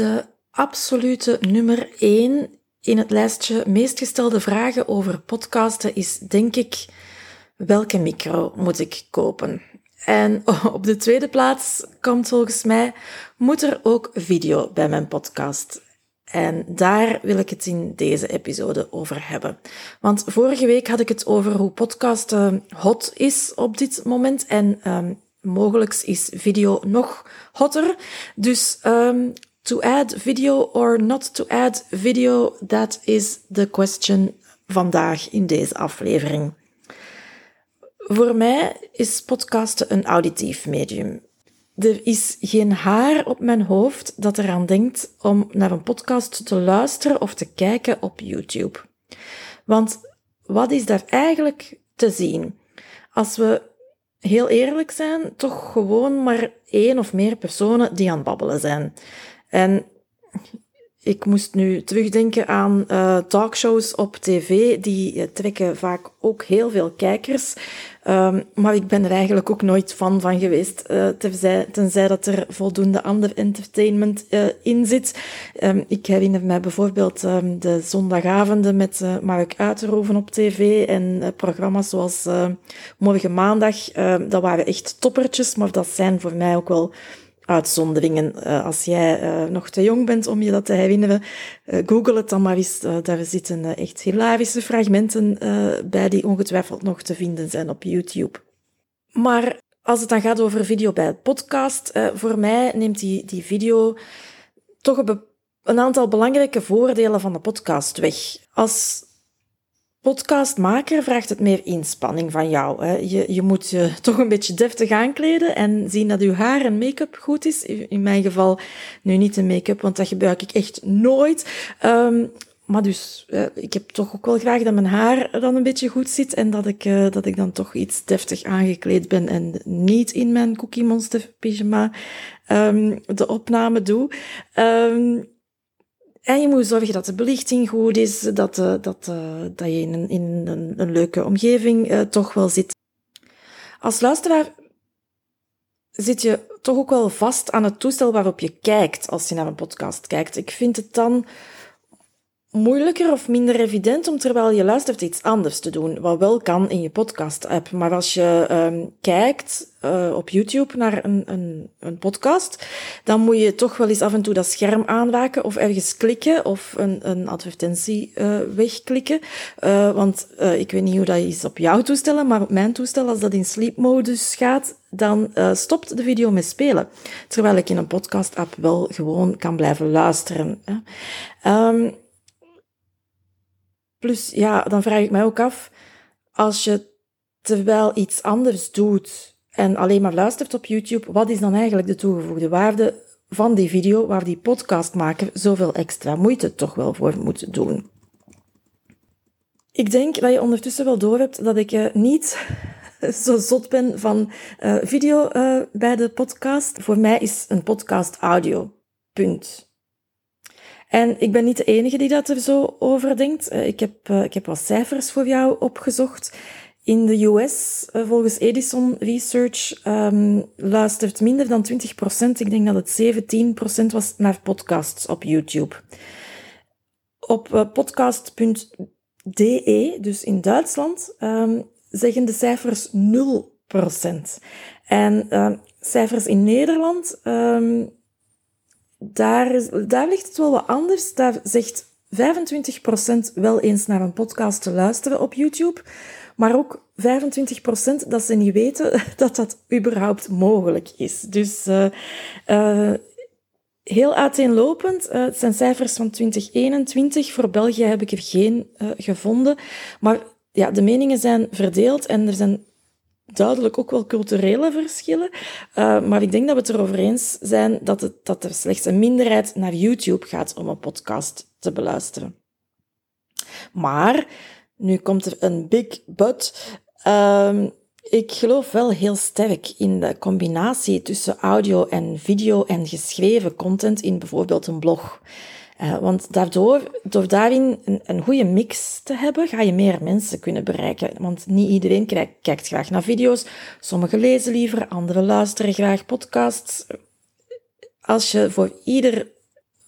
De absolute nummer 1 in het lijstje meest gestelde vragen over podcasten is, denk ik, welke micro moet ik kopen? En op de tweede plaats komt volgens mij, moet er ook video bij mijn podcast? En daar wil ik het in deze episode over hebben. Want vorige week had ik het over hoe podcasten hot is op dit moment. En um, mogelijk is video nog hotter. Dus um, to add video or not to add video, that is the question vandaag in deze aflevering. Voor mij is podcasten een auditief medium. Er is geen haar op mijn hoofd dat eraan denkt om naar een podcast te luisteren of te kijken op YouTube. Want wat is daar eigenlijk te zien? Als we heel eerlijk zijn, toch gewoon maar één of meer personen die aan het babbelen zijn. En ik moest nu terugdenken aan uh, talkshows op tv. Die uh, trekken vaak ook heel veel kijkers. Um, maar ik ben er eigenlijk ook nooit fan van geweest. Uh, tenzij, dat er voldoende ander entertainment in zit. Um, ik herinner mij bijvoorbeeld um, de zondagavonden met Mark Uiterhoven op tv. En programma's zoals Morgen Maandag. dat waren echt toppertjes. Maar dat zijn voor mij ook wel uitzonderingen. Uh, als jij uh, nog te jong bent om je dat te herinneren, uh, google het dan maar eens. daar zitten echt hilarische fragmenten bij die ongetwijfeld nog te vinden zijn op YouTube. Maar als het dan gaat over video bij het podcast, voor mij neemt die, die video toch een, een aantal belangrijke voordelen van de podcast weg. Als podcastmaker vraagt het meer inspanning van jou. Hè. Je, je moet je toch een beetje deftig aankleden en zien dat je haar en make-up goed is. In mijn geval nu niet de make-up, want dat gebruik ik echt nooit. Um, maar dus, uh, ik heb toch ook wel graag dat mijn haar dan een beetje goed zit en dat ik, uh, dat ik dan toch iets deftig aangekleed ben en niet in mijn Cookie Monster pyjama um, de opname doe. Um, en je moet zorgen dat de belichting goed is, dat, uh, dat, uh, dat je in, een, in een, een leuke omgeving uh, toch wel zit. Als luisteraar zit je toch ook wel vast aan het toestel waarop je kijkt als je naar een podcast kijkt. Ik vind het dan moeilijker of minder evident om terwijl je luistert iets anders te doen, wat wel kan in je podcast-app. Maar als je um, kijkt uh, op YouTube naar een, een, een podcast, dan moet je toch wel eens af en toe dat scherm aanraken of ergens klikken of een, een advertentie uh, wegklikken. Uh, want ik weet niet hoe dat is op jouw toestellen, maar op mijn toestel, als dat in sleep-modus gaat, dan stopt de video met spelen. Terwijl ik in een podcast-app wel gewoon kan blijven luisteren. Hè. Um, Plus, ja, dan vraag ik mij ook af, als je terwijl iets anders doet en alleen maar luistert op YouTube, wat is dan eigenlijk de toegevoegde waarde van die video waar die podcastmaker zoveel extra moeite toch wel voor moet doen? Ik denk dat je ondertussen wel doorhebt dat ik uh, niet zo zot ben van uh, video uh, bij de podcast. Voor mij is een podcast audio. Punt. En ik ben niet de enige die dat er zo over denkt. Eh, ik heb, uh, ik heb wat cijfers voor jou opgezocht. In de US, eh, volgens Edison Research, um, luistert minder dan 20%, ik denk dat het 17% was, naar podcasts op YouTube. Op podcast.de, dus in Duitsland, um, zeggen de cijfers 0%. En cijfers in Nederland daar, daar ligt het wel wat anders. Daar zegt 25% wel eens naar een podcast te luisteren op YouTube, maar ook 25% dat ze niet weten dat dat überhaupt mogelijk is. Dus uh, uh, heel uiteenlopend. Uh, het zijn cijfers van 2021. Voor België heb ik er geen gevonden. Maar ja, de meningen zijn verdeeld en er zijn duidelijk ook wel culturele verschillen. Uh, maar ik denk dat we het erover eens zijn dat, het, dat er slechts een minderheid naar YouTube gaat om een podcast te beluisteren. Maar, nu komt er een big but. Uh, ik geloof wel heel sterk in de combinatie tussen audio en video en geschreven content in bijvoorbeeld een blog. Uh, want daardoor, door daarin een, een goede mix te hebben, ga je meer mensen kunnen bereiken. Want niet iedereen kijkt, graag naar video's. Sommigen lezen liever, anderen luisteren graag podcasts. Als je voor ieder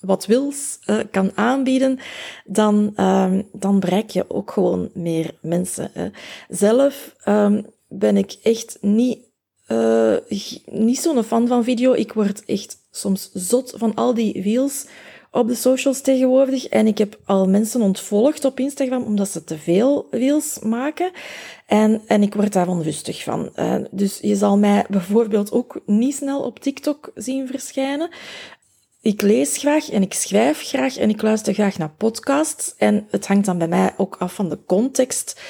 wat wils uh, kan aanbieden, dan, uh, dan bereik je ook gewoon meer mensen. Hè. Zelf um, ben ik echt niet, uh, niet zo'n fan van video. Ik word echt soms zot van al die reels op de socials tegenwoordig. En ik heb al mensen ontvolgd op Instagram omdat ze te veel reels maken. En, en ik word daar onrustig van. Uh, dus je zal mij bijvoorbeeld ook niet snel op TikTok zien verschijnen. Ik lees graag en ik schrijf graag en ik luister graag naar podcasts. En het hangt dan bij mij ook af van de context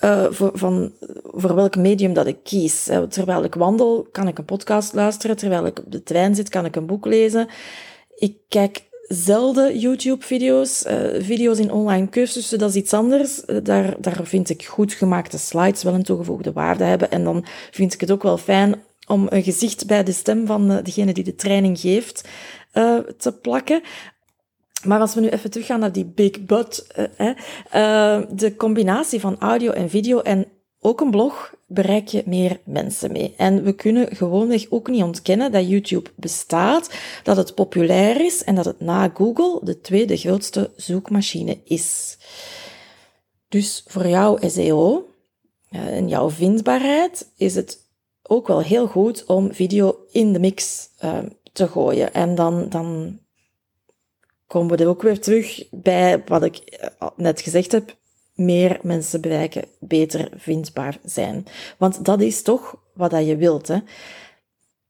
uh, voor, van, voor welk medium dat ik kies. Uh, terwijl ik wandel, kan ik een podcast luisteren. Terwijl ik op de trein zit, kan ik een boek lezen. Ik kijk zelden YouTube-video's. Uh, video's in online cursussen, dat is iets anders. daar, daar vind ik goed gemaakte slides wel een toegevoegde waarde hebben. En dan vind ik het ook wel fijn om een gezicht bij de stem van degene die de training geeft te plakken. Maar als we nu even teruggaan naar die big but, uh, de combinatie van audio en video en ook een blog bereik je meer mensen mee. En we kunnen gewoonweg ook niet ontkennen dat YouTube bestaat, dat het populair is en dat het na Google de tweede grootste zoekmachine is. Dus voor jouw SEO en jouw vindbaarheid is het ook wel heel goed om video in de mix uh, te gooien. En dan, dan komen we er ook weer terug bij wat ik eh, net gezegd heb. Meer mensen bereiken, beter vindbaar zijn. Want dat is toch wat dat je wilt. Hè?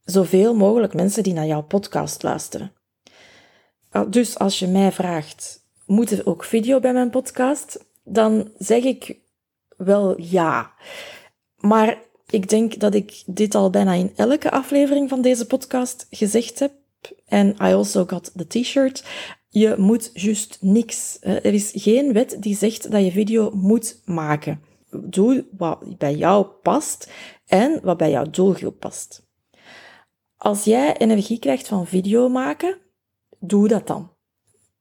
Zoveel mogelijk mensen die naar jouw podcast luisteren. Ah, dus als je mij vraagt, moet er ook video bij mijn podcast? Dan zeg ik wel ja. Maar ik denk dat ik dit al bijna in elke aflevering van deze podcast gezegd heb. En I also got the t-shirt. Je moet juist niks. Er is geen wet die zegt dat je video moet maken. Doe wat bij jou past en wat bij jouw doelgroep past. Als jij energie krijgt van video maken, doe dat dan.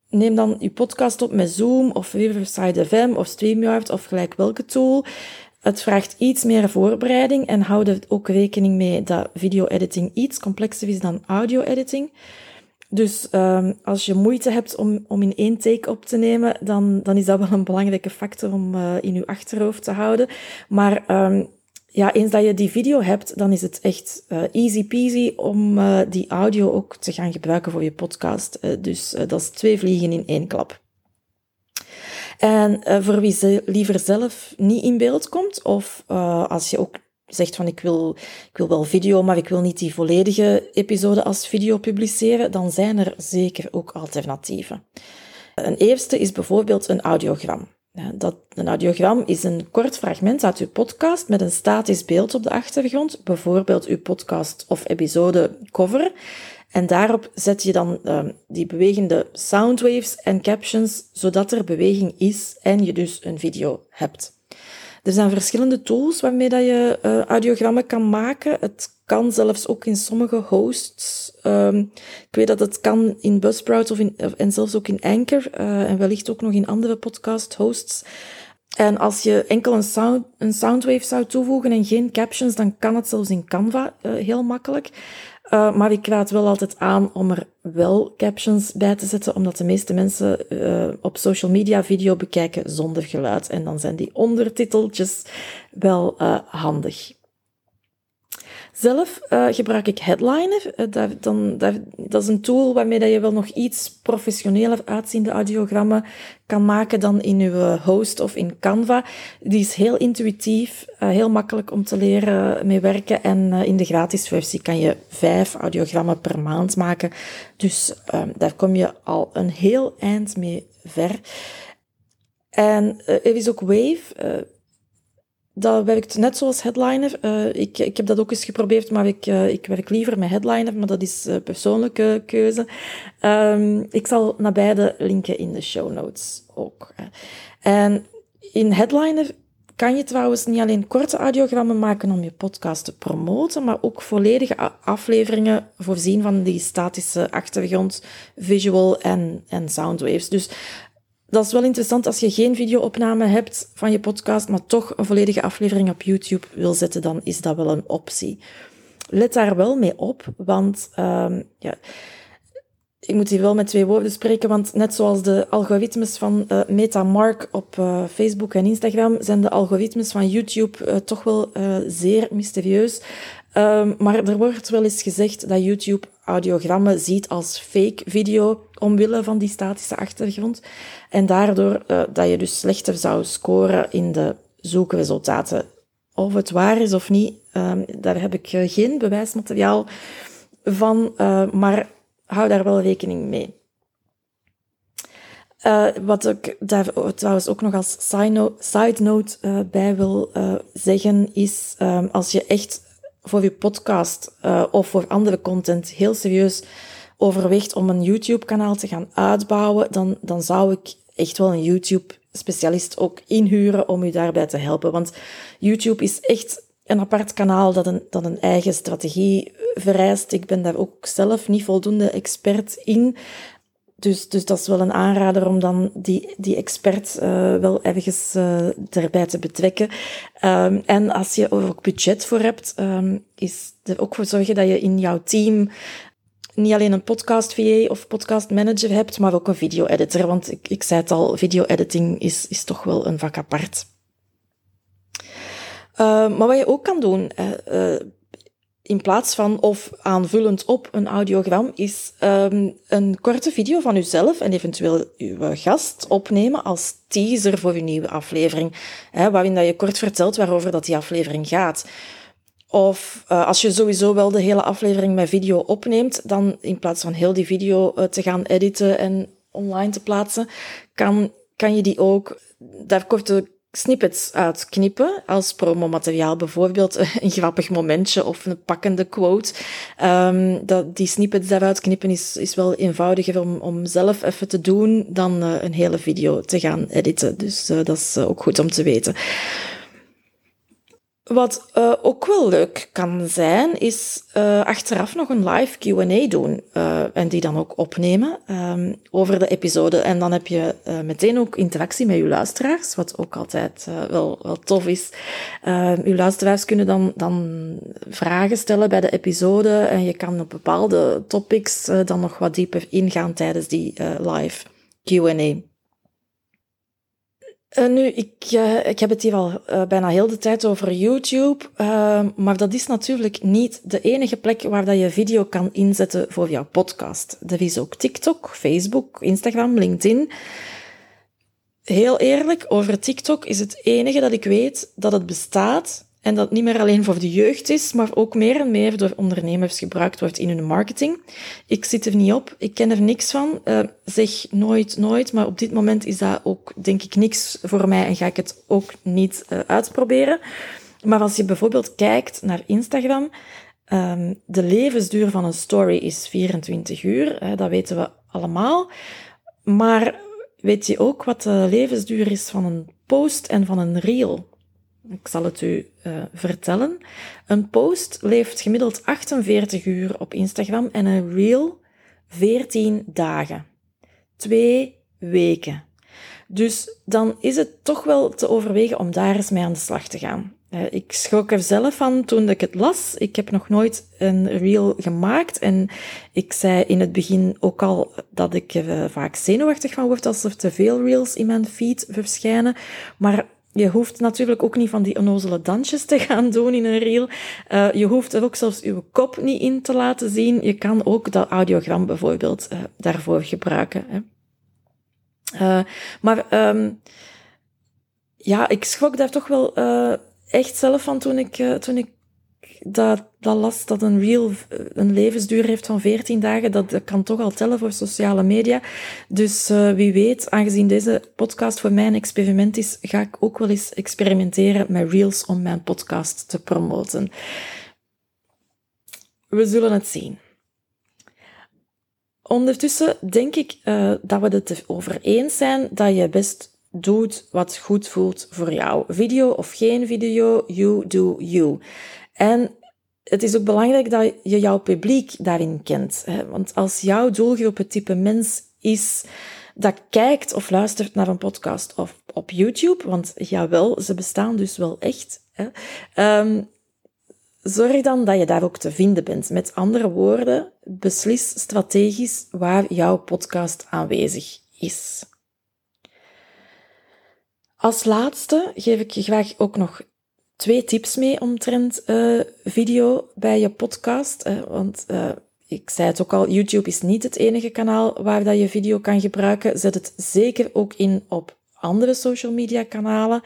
Neem dan je podcast op met Zoom of Riverside FM of StreamYard of gelijk welke tool. Het vraagt iets meer voorbereiding en houd er ook rekening mee dat video-editing iets complexer is dan audio-editing. Dus um, als je moeite hebt om, om in één take op te nemen, dan, dan is dat wel een belangrijke factor om uh, in je achterhoofd te houden. Maar um, ja, eens dat je die video hebt, dan is het echt uh, easy peasy om uh, die audio ook te gaan gebruiken voor je podcast. dus dat is twee vliegen in één klap. En voor wie ze liever zelf niet in beeld komt, of als je ook zegt van ik wil, ik wil wel video, maar ik wil niet die volledige episode als video publiceren, dan zijn er zeker ook alternatieven. Een eerste is bijvoorbeeld een audiogram. Dat, een audiogram is een kort fragment uit uw podcast met een statisch beeld op de achtergrond, bijvoorbeeld uw podcast of episode cover. En daarop zet je dan uh, die bewegende soundwaves en captions, zodat er beweging is en je dus een video hebt. Er zijn verschillende tools waarmee dat je uh, audiogrammen kan maken. Het kan zelfs ook in sommige hosts. Um, ik weet dat het kan in Buzzsprout of in, en zelfs ook in Anchor uh, en wellicht ook nog in andere podcast hosts. En als je enkel een, sound, een soundwave zou toevoegen en geen captions, dan kan het zelfs in Canva uh, heel makkelijk. Uh, maar ik raad wel altijd aan om er wel captions bij te zetten, omdat de meeste mensen uh, op social media video bekijken zonder geluid. En dan zijn die ondertiteltjes wel uh, handig. Zelf uh, gebruik ik Headliner. Uh, daar, dan, dat is een tool waarmee dat je wel nog iets professioneler uitziende audiogrammen kan maken dan in uw host of in Canva. Die is heel intuïtief, heel makkelijk om te leren mee werken. En in de gratis versie kan je vijf audiogrammen per maand maken. Dus daar kom je al een heel eind mee ver. En er is ook Wave dat werkt net zoals headliner. Uh, ik, ik heb dat ook eens geprobeerd, maar ik, uh, ik werk liever met headliner, maar dat is uh, persoonlijke keuze. Um, ik zal naar beide linken in de show notes ook. En in headliner kan je trouwens niet alleen korte audiogrammen maken om je podcast te promoten, maar ook volledige afleveringen voorzien van die statische achtergrond, visual en, en soundwaves. Dus dat is wel interessant als je geen videoopname hebt van je podcast, maar toch een volledige aflevering op YouTube wil zetten, dan is dat wel een optie. Let daar wel mee op, want um, ja, ik moet hier wel met twee woorden spreken, want net zoals de algoritmes van uh, MetaMark op uh, Facebook en Instagram, zijn de algoritmes van YouTube uh, toch wel zeer mysterieus. Um, maar er wordt wel eens gezegd dat YouTube audiogrammen ziet als fake video omwille van die statische achtergrond. En daardoor dat je dus slechter zou scoren in de zoekresultaten. Of het waar is of niet, um, daar heb ik geen bewijsmateriaal van, maar hou daar wel rekening mee. Uh, wat ik daar trouwens ook nog als side note, uh, bij wil uh, zeggen, is um, als je echt voor je podcast of voor andere content heel serieus overweegt om een YouTube-kanaal te gaan uitbouwen, dan, dan zou ik echt wel een YouTube-specialist ook inhuren om u daarbij te helpen. Want YouTube is echt een apart kanaal dat een, dat een eigen strategie vereist. Ik ben daar ook zelf niet voldoende expert in. Dus, dus dat is wel een aanrader om dan die, die expert uh, wel ergens uh, erbij te betrekken. Um, en als je er ook budget voor hebt, um, is er ook voor zorgen dat je in jouw team niet alleen een podcast VA of podcast manager hebt, maar ook een video editor. Want ik, ik zei het al, video editing is, is toch wel een vak apart. Uh, maar wat je ook kan doen, uh, in plaats van of aanvullend op een audiogram, is um, een korte video van uzelf en eventueel uw gast opnemen als teaser voor uw nieuwe aflevering, hè, waarin dat je kort vertelt waarover dat die aflevering gaat. Of uh, als je sowieso wel de hele aflevering met video opneemt, dan in plaats van heel die video uh, te gaan editen en online te plaatsen, kan, kan je die ook daar korte snippets uitknippen als promomateriaal. Bijvoorbeeld een grappig momentje of een pakkende quote. Um, dat, die snippets daaruit knippen is, is wel eenvoudiger om, om zelf even te doen dan uh, een hele video te gaan editen. Dus uh, dat is uh, ook goed om te weten. Wat uh, ook wel leuk kan zijn, is uh, achteraf nog een live QA doen. Uh, en die dan ook opnemen um, over de episode. En dan heb je meteen ook interactie met je luisteraars, wat ook altijd wel, wel tof is. Uw ehm, luisteraars kunnen dan, dan vragen stellen bij de episode. En je kan op bepaalde topics dan nog wat dieper ingaan tijdens die live QA. Uh, nu, ik, uh, ik heb het hier al uh, bijna heel de tijd over YouTube, maar dat is natuurlijk niet de enige plek waar dat je video kan inzetten voor jouw podcast. Er is ook TikTok, Facebook, Instagram, LinkedIn. Heel eerlijk, over TikTok is het enige dat ik weet dat het bestaat en dat niet meer alleen voor de jeugd is, maar ook meer en meer door ondernemers gebruikt wordt in hun marketing. Ik zit er niet op, ik ken er niks van. Uh, zeg nooit, nooit, maar op dit moment is dat ook, denk ik, niks voor mij en ga ik het ook niet uh, uitproberen. Maar als je bijvoorbeeld kijkt naar Instagram, um, de levensduur van een story is 24 uur, uh, dat weten we allemaal. Maar weet je ook wat de levensduur is van een post en van een reel? Ik zal het u uh, vertellen. Een post leeft gemiddeld 48 uur op Instagram en een reel 14 dagen. Twee weken. Dus dan is het toch wel te overwegen om daar eens mee aan de slag te gaan. Uh, ik schrok er zelf van toen ik het las. Ik heb nog nooit een reel gemaakt en ik zei in het begin ook al dat ik uh, vaak zenuwachtig van word als er te veel reels in mijn feed verschijnen. Maar je hoeft natuurlijk ook niet van die onnozele dansjes te gaan doen in een reel. Uh, je hoeft er ook zelfs je kop niet in te laten zien. Je kan ook dat audiogram bijvoorbeeld uh, daarvoor gebruiken. Hè. Uh, maar um, ja, ik schrok daar toch wel echt zelf van toen ik, toen ik dat, dat las dat een reel een levensduur heeft van 14 dagen. Dat, kan toch al tellen voor sociale media. Dus uh, wie weet, aangezien deze podcast voor mij een experiment is, ga ik ook wel eens experimenteren met reels om mijn podcast te promoten. We zullen het zien. Ondertussen denk ik uh, dat we het erover eens zijn dat je best doet wat goed voelt voor jou. Video of geen video, you do you. En het is ook belangrijk dat je jouw publiek daarin kent. Hè? Want als jouw doelgroep het type mens is dat kijkt of luistert naar een podcast of op YouTube, want jawel, ze bestaan dus wel echt. Hè? Um, zorg dan dat je daar ook te vinden bent. Met andere woorden, beslis strategisch waar jouw podcast aanwezig is. Als laatste geef ik je graag ook nog twee tips mee omtrent uh, video bij je podcast. Uh, want uh, ik zei het ook al, YouTube is niet het enige kanaal waar dat je video kan gebruiken. Zet het zeker ook in op andere social media kanalen.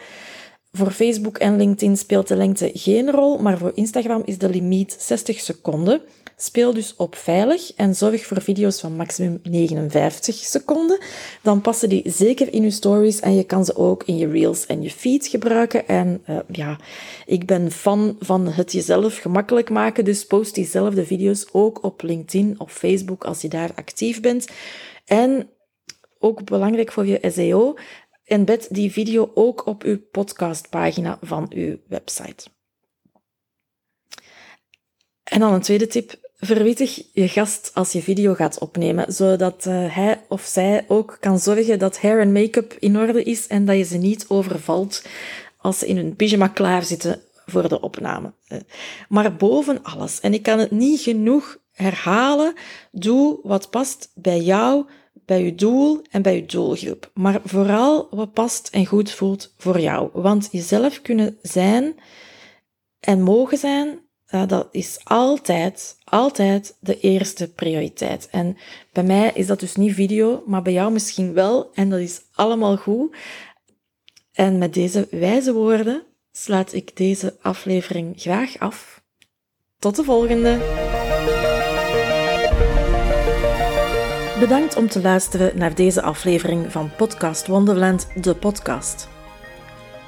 Voor Facebook en LinkedIn speelt de lengte geen rol, maar voor Instagram is de limiet 60 seconden. Speel dus op veilig en zorg voor video's van maximum 59 seconden. Dan passen die zeker in je stories en je kan ze ook in je reels en je feed gebruiken. En uh, ja, ik ben fan van het jezelf gemakkelijk maken, dus post diezelfde video's ook op LinkedIn of Facebook als je daar actief bent. En ook belangrijk voor je SEO, embed die video ook op uw podcastpagina van uw website. En dan een tweede tip. Verwittig je gast als je video gaat opnemen, zodat uh, hij of zij ook kan zorgen dat hair en make-up in orde is en dat je ze niet overvalt als ze in hun pyjama klaar zitten voor de opname. Eh, maar boven alles, en ik kan het niet genoeg herhalen, doe wat past bij jou, bij je doel en bij je doelgroep. Maar vooral wat past en goed voelt voor jou. Want jezelf kunnen zijn en mogen zijn, dat is altijd, altijd de eerste prioriteit. En bij mij is dat dus niet video, maar bij jou misschien wel. En dat is allemaal goed. En met deze wijze woorden sluit ik deze aflevering graag af. Tot de volgende! Bedankt om te luisteren naar deze aflevering van Podcast Wonderland, de podcast.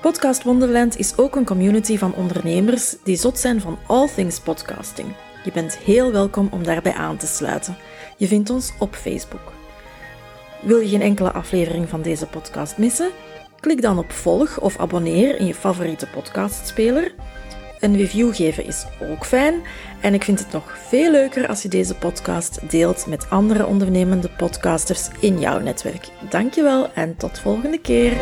Podcast Wonderland is ook een community van ondernemers die zot zijn van all things podcasting. Je bent heel welkom om daarbij aan te sluiten. Je vindt ons op Facebook. Wil je geen enkele aflevering van deze podcast missen? Klik dan op volg of abonneer in je favoriete podcastspeler. Een review geven is ook fijn. En ik vind het nog veel leuker als je deze podcast deelt met andere ondernemende podcasters in jouw netwerk. Dankjewel en tot volgende keer.